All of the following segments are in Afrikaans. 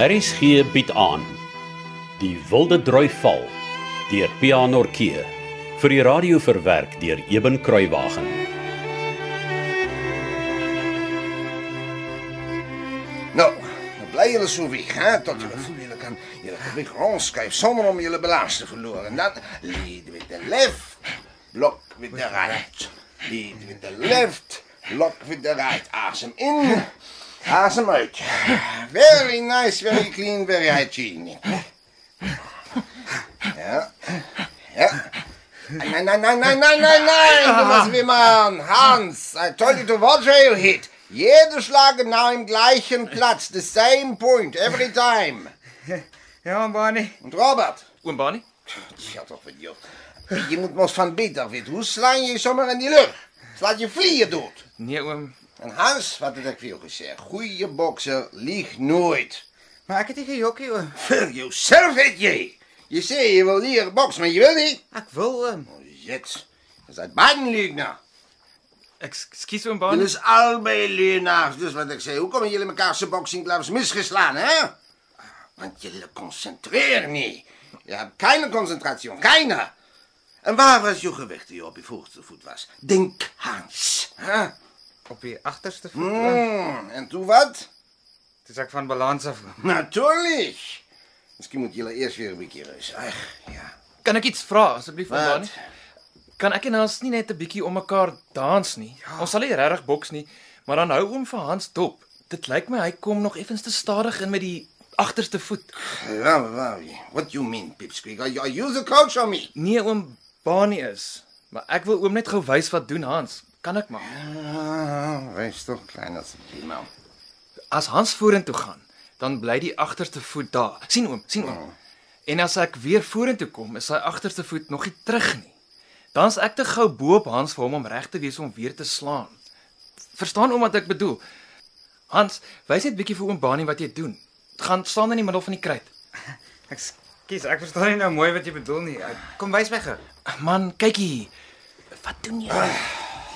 RSG bied aan Die Wilde Droi Val deur Pianorkee vir die radio verwerk deur Eben Kruiwagen. Nou, dan bly julle so weg, hè, tot julle voel julle kan julle gewig rondskuif sonder om julle balans te verloor. En dan lead with the left, block with the right. Lead with the left, block with the right. Asem in, asem uit. Very nice, very clean, very hygienic. Ja. Ja. Nein, nein, nein, nein, nein, nein, nein, du musst wie man. Hans, I told you to watch where you hit. Jeder Schlag genau im gleichen Platz, the same point, every time. Ja, Barney. Und Robert, Oom Barney? ja toch idiot. Je moet ons van beet af weten. Hoe sla je je zomaar in die lucht? Slaat je vliegen dood. Nee, oom. En Hans, wat heb ik veel gezegd? Goeie bokser liegt nooit. Maar ek het nie gejokkie oom. For yourself, het je. Je zei je wil leren boksen, maar je wil niet. Ek wil oom. Oh, Jetzt. Je bent beiden leugenaar. Ekskuus oom Jullie Barney. is allebei leugenaars. Dus wat ik zei, hoe komen jullie elkaar zijn boxingklavers misgeslaan, hè? Want jullie concentreren niet. Je hebt keine concentratie, keine. En waar was je gewicht die je op je voorste voet was? Denk Hans. Hè? Op die agterste voet. Mm, en toen wat? Dis ek van balans af. oom. Natuurlijk. Misschien moet jullie eerst weer een keer eens. Ach, ja. Kan ek iets vra asseblief Wat? Barney? Kan ek en Hans nie net 'n bietjie om mekaar dans nie? Ja. Ons sal nie regtig boks nie, maar dan hou oom vir Hans dop. Dit lyk my hy kom nog effens te stadig in met die agterste voet. Ja, waar- What you mean, Pipsqueak? Are you, the coach or me? Nee, oom Barney is, maar ek wil oom net gou wys wat doen Hans. Kan ek maar. Ah, wees toch klein als een man. As Hans vorentoe gaan, dan bly die agterste voet daar. sien oom, sien oom. En as ek weer vorentoe kom, is sy agterste voet nog nie terug nie. Dan's ek te gou bo op Hans vir hom om reg te wees om weer te slaan. Verstaan oom wat ek bedoel? Hans, wys net bietjie vir oom Bani wat jy doen. Gaan staan in die middel van die kruit. Ekskuus, ek verstaan nie nou mooi wat jy bedoel nie. Ek- Kom wys my gou. Man, kyk hier. Wat doen jy?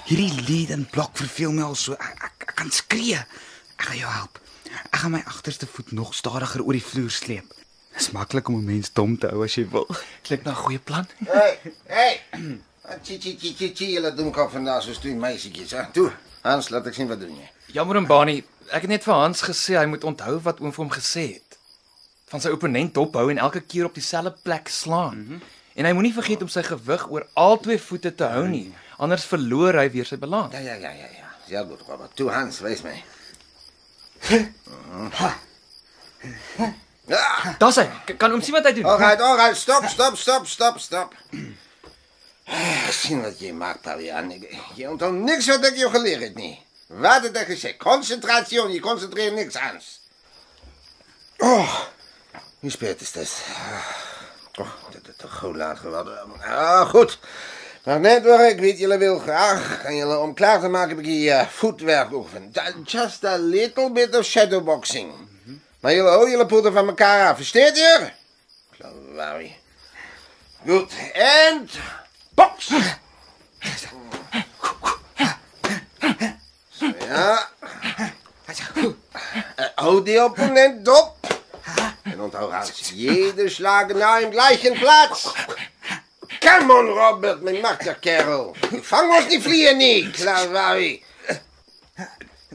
Hierdie lead en blok verveel my al so. Ek, ek, ek kan skree. Ek gaan jou help. Ek gaan my agterste voet nog stadiger oor die vloer sleep. Dis maklik om 'n mens dom te hou as jy wil. Klink na 'n goeie plan. Hey, hey. Chi, chi, chi, chi, chi. Jullie doen kan vandaag zo stuur meisjes, hè? Toe, Hans, laat ik zien wat doen je. Jammer oom Bani, ek het net vir Hans gesê hy moet onthou wat oom vir hom gesê het. Van sy opponent dophou en elke keer op dieselfde plek slaan. Mm -hmm. En hy moenie vergeet om sy gewig oor al twee voete te hou nie, anders verloor hy weer sy balans. Ja, ja, ja, ja, ja. Sehr goed, Robert. Toe, Hans, wees mij. Ja, Daar's hy. K- Kan oom sien wat hy doen? alright, alright. Stop, stop, stop, stop, stop. Zien wat je maakt, Pavian. Je onthoudt niks wat ik je geleerd heb, niet. Wat heb ik gezegd? Concentratie, je concentreert niks aan. Oh, hoe spät is het? Oh, dat is toch goed laat geworden. Ah, goed. Maar net ik weet, jullie wil graag. En jullie om klaar te maken, heb ik hier uh, voetwerk oefenen. Ju- Just a little bit of shadowboxing. Maar jullie, oh, jullie poeten van elkaar af. Versteed je? Klawaai. Goed. En... Box! Zo, ja. Eh, Hou die opponent op. En onthoud Hans, jede slag nou im gleichen Platz. Come on, Robert, mijn machterkerel. Vang ons die vliegen niet, Klawaai.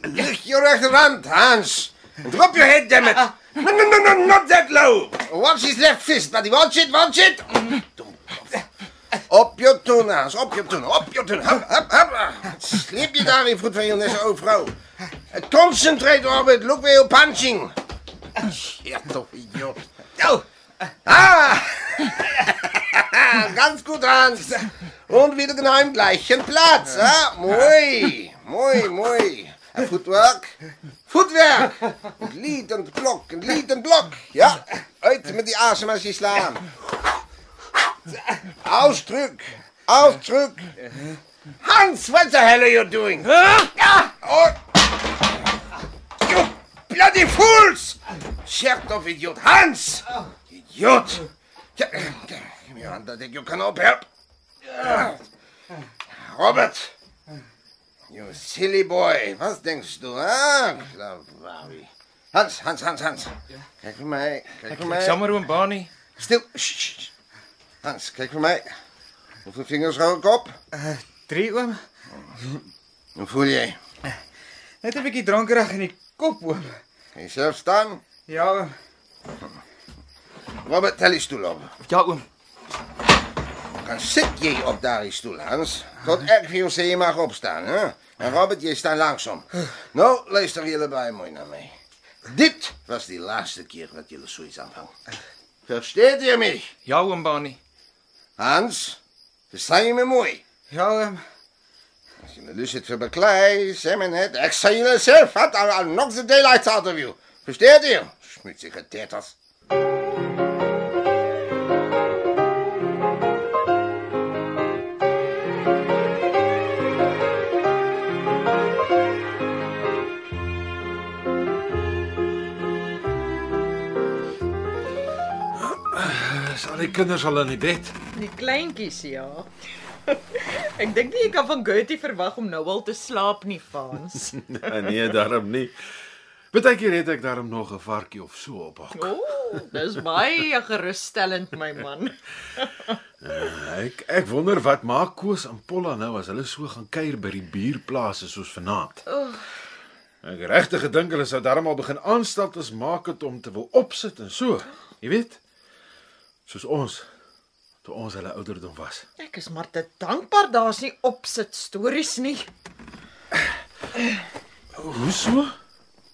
Licht je rechterhand, Hans. Drop your head, damn it. No, no, no, no, not that low. Watch his left fist, buddy. Watch it, watch it. Op je toon, Hans. Op je toon, op je toon. Hup, hup, hup. Sleep je daar in voet van je oude vrouw. Concentrate, Robert. Look where you're punching. Ja, toch, idiot. Oh. Ah. Ganz gut, Hans. Und wieder genau im gleichen Platz. Ja? Mooi, mooi, mooi. En Footwork. Footwerk. Het lied en het blok, het lied en het blok. Ja, uit met die asem als je slaan. Ausdruk. Ausdruk. Hans, what the hell are you doing? Ja. Oh. You bloody fools. Shut of idiot. Hans. Idiot. Ja, Give me your hand, I think you can help. help. Robert. You silly boy. Was denkst du? Klawaai. Hans, Hans, Hans, Hans. Kijk voor mij. Kijk voor mij. Jammer oom Bani. Stil. Sst, sst. Hans, kijk voor mij. Hoeveel vingers hou ik op? Uh, 3 oom. Hoe voel jij? Net 'n bietjie dronkerig in die kop oom. Kan je zelf staan? Ja, oom. Robert, tel die stoel op. Ja oom. Dan zit jij op daar stoel, Hans. Tot zeg je mag opstaan, hè? En Robert, jij staat langzaam. Nou, luister jullie bij mooi naar mij. Dit was die laatste keer dat jullie zoiets aanvangen. Versteht ihr mich? Ja oom Bani. Hans, verstaan je me mooi? Ja, oom. Als je me dus het verbeklei, zeg me net. Ik zei jullie zelf, had al, nog de daylight out of you. Versteht ihr? Schmutzige tetters. Die kinders al in die bed? Die kleintjies, ja. Ek dink nie jy kan van Gertie verwag om nou al te slaap nie, Frans. nee, nee, daarom nie. Partykeer het ek daarom nog 'n varkie of so op hok. O, oh, dis baie gerusstellend, my man. Ek ek wonder wat maak Koos en Polla nou as hulle so gaan kuier by die buurplase soos vanaand. Ek regtig gedink hulle sou darm al begin aanstaltes maak het om te wil opsit en so. Jy weet, soos ons toe ons hulle ouderdom was. Ek is maar te dankbaar daar's nie opsit stories nie. Hoe so?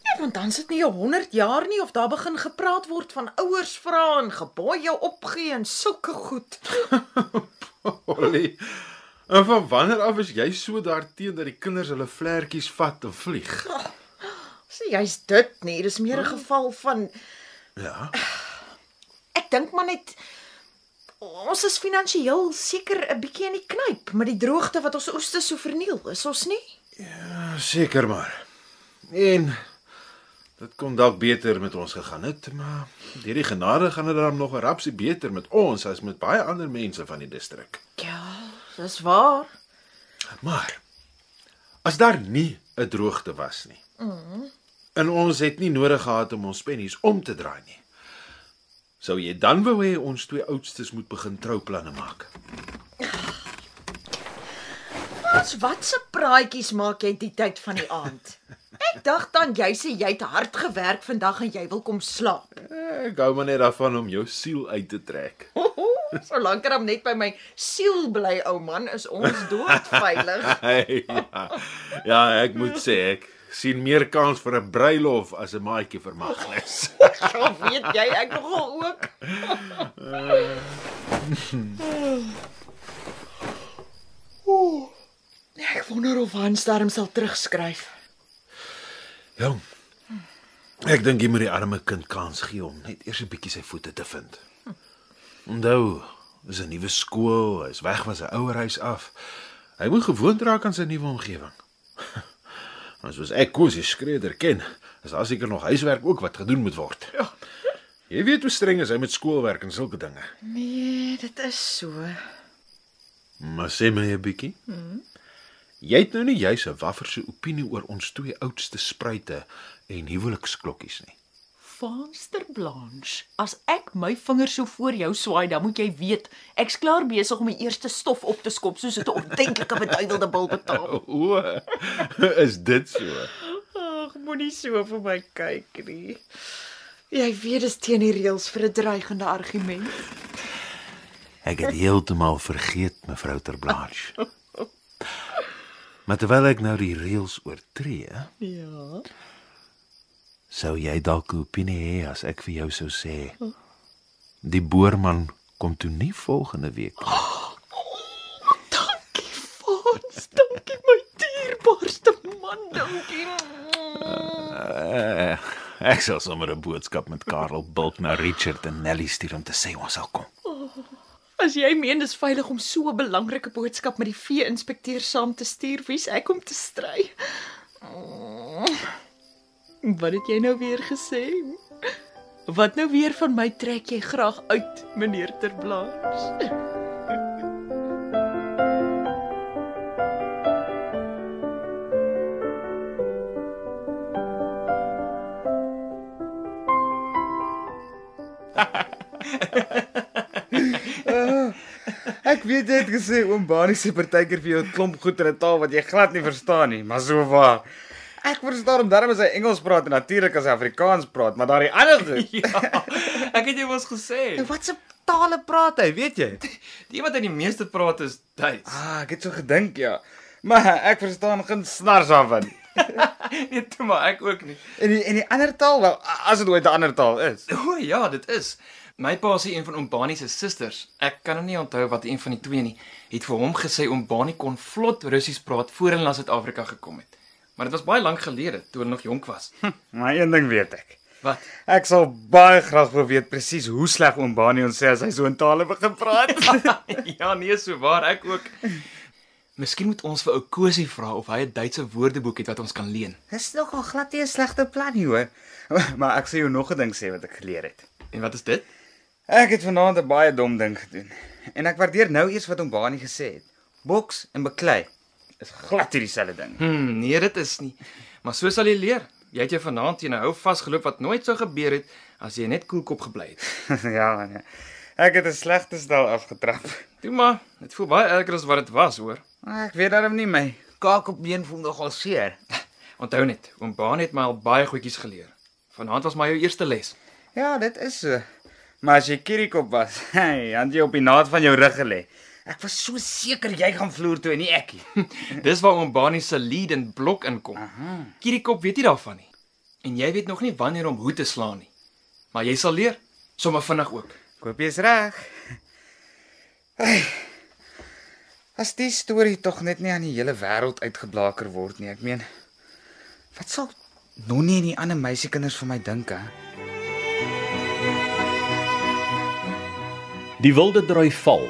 Ja, want dan sit nie 100 jaar nie of daar begin gepraat word van ouers vra en gebooi jou opgee en sulke goed. Ollie. En van wanneer af is jy so daarteen dat die kinders hulle vlekkies vat en vlieg? Sê jy's dit nie, dis meer 'n geval van Ja. Ek dink maar net ons is finansiëel seker 'n bietjie in die knyp met die droogte wat ons oeste so verniel, is ons nie? Seker maar. En dit kon dalk beter met ons gegaan het, maar deur die genade gaan dit dan nog 'n rapsie beter met ons as met baie ander mense van die distrik. Ja, dis waar. Maar as daar nie 'n droogte was nie. Mm. En ons het nie nodig gehad om ons pennies om te draai nie. Sou jy dan wou hê ons twee oudstes moet begin trouplanne maak? Ons wat se praatjies maak jy die tyd van die aand? Ek dink dan jy sê jy het hard gewerk vandag en jy wil kom slaap. Ek hou maar net daarvan om jou siel uit te trek. Solank er hom net by my siel bly, ou man, is ons doodveilig. Hey, ja. ja, ek moet sê ek sien meer kans vir 'n bruilof as 'n maatjie vir Magnus. Ja, weet jy, ek nogal ook. Ooh. Ek wonder of Hans darm sal terugskryf. Jong. Ek dink jy moet die arme kind kans gee om net eers 'n bietjie sy voete te vind. Onthou, dis 'n nuwe skool, hy's weg van sy ouer huis af. Hy moet gewoond raak aan sy nuwe omgewing. Ons was ek kos die skreder ken. Is daar seker nog huiswerk ook wat gedoen moet word. Ja. Jy weet hoe streng is hy met skoolwerk en sulke dinge. Nee, dit is so. Maar sê my 'n bietjie. Mm. Jy het nou nie juis 'n wafferse opinie oor ons twee oudste spruite en huweliksklokkies nie. Vaanster Blanche, as ek my vingers so voor jou swaai, dan moet jy weet, ek's klaar besig om die eerste stof op te skop soos 'n ordentlike beduiwelde bil betaal. O, is dit so? Ag, moenie so vir my kyk nie. Jy weet dis teen die reëls vir 'n dreigende argument. Ek het heeltemal vergeet, mevrou Terblanche. Maar terwyl ek nou die reëls oortree, Ja. Sou jy dalk 'n opinie hê as ek vir jou sou sê die boerman kom toe nie volgende week nie. Dankie, Fons. Dankie my dierbaarste man, dankie. Uh, ek sal sommer 'n boodskap met Karel Bulk na Richard en Nelly stuur om te sê ons sal kom. As jy meen dis veilig om so 'n belangrike boodskap met die vee-inspekteur saam te stuur, wie's ek om te stry? Wat het jy nou weer gesê? Wat nou weer van my trek jy graag uit, meneer Terblanche? Ek weet jy het gesê oom Bani sê partykeer vir jou 'n klomp goed in 'n taal wat jy glad nie verstaan nie, maar so waar. Ek verstaan hom darm as hy Engels praat en natuurlik as hy Afrikaans praat, maar daardie ander goed. Ja. Ek het jou mos gesê. Wat se tale praat hy, weet jy? Die wat hy die meeste praat is Duits. Ah, ek het so gedink, ja. Maar ek verstaan geen snars daarvan. Nee, toe maar ek ook nie. En die en die ander taal, wel, as dit ooit 'n ander taal is. O ja, dit is. My pa sê een van oom Bani se susters, ek kan nou nie onthou wat een van die twee nie, het vir hom gesê oom Bani kon vlot Russies praat voor hulle na Suid-Afrika gekom het. Maar dit was baie lank gelede, toe hulle nog jonk was. Maar een ding weet ek. Wat? Ek sal baie graag wil weet presies hoe sleg oom Bani ons sê as hy so in tale begin praat. ja, nee, so waar ek ook. Miskien moet ons vir ou Kosie vra of hy 'n Duitse woordeboek het wat ons kan leen. Dis nogal glad nie 'n slegte plan nie, hoor. Maar ek sê jou nog 'n ding sê wat ek geleer het. En wat is dit? Ek het vanaand 'n baie dom ding gedoen. En ek waardeer nou eers wat oom Bani gesê het. Boks en beklei is glad nie dieselfde ding. Hm, nee, dit is nie. Maar so sal jy leer. Jy het jou vanaand teen 'n hou vasgeloop wat nooit sou gebeur het as jy net koelkop gebly het. ja, nee. Ek het 'n slegte stel afgetrap. Toe maar, dit voel baie erger as wat dit was, hoor. Ek weet darm nie my kaak op been voel nogal seer. Onthou net, oom Baan het my al baie goedjies geleer. Vanaand was my jou eerste les. Ja, dit is so. Maar as jy Kirikop was, hey, dan jy op die naad van jou rug gelê. Ek was so seker jy gaan vloer toe en nie ek nie. Dis waar oom Bani se lead en blok inkom. Kiriekop weet nie daarvan nie. En jy weet nog nie wanneer om hoe te slaan nie. Maar jy sal leer, sommer vinnig ook. Ek hoop jy's reg. Hey. As die storie tog net nie aan die hele wêreld uitgeblaker word nie. Ek meen, wat sal Nonnie en die ander meisiekinders van my dink, hè? Die Wilde Drui Val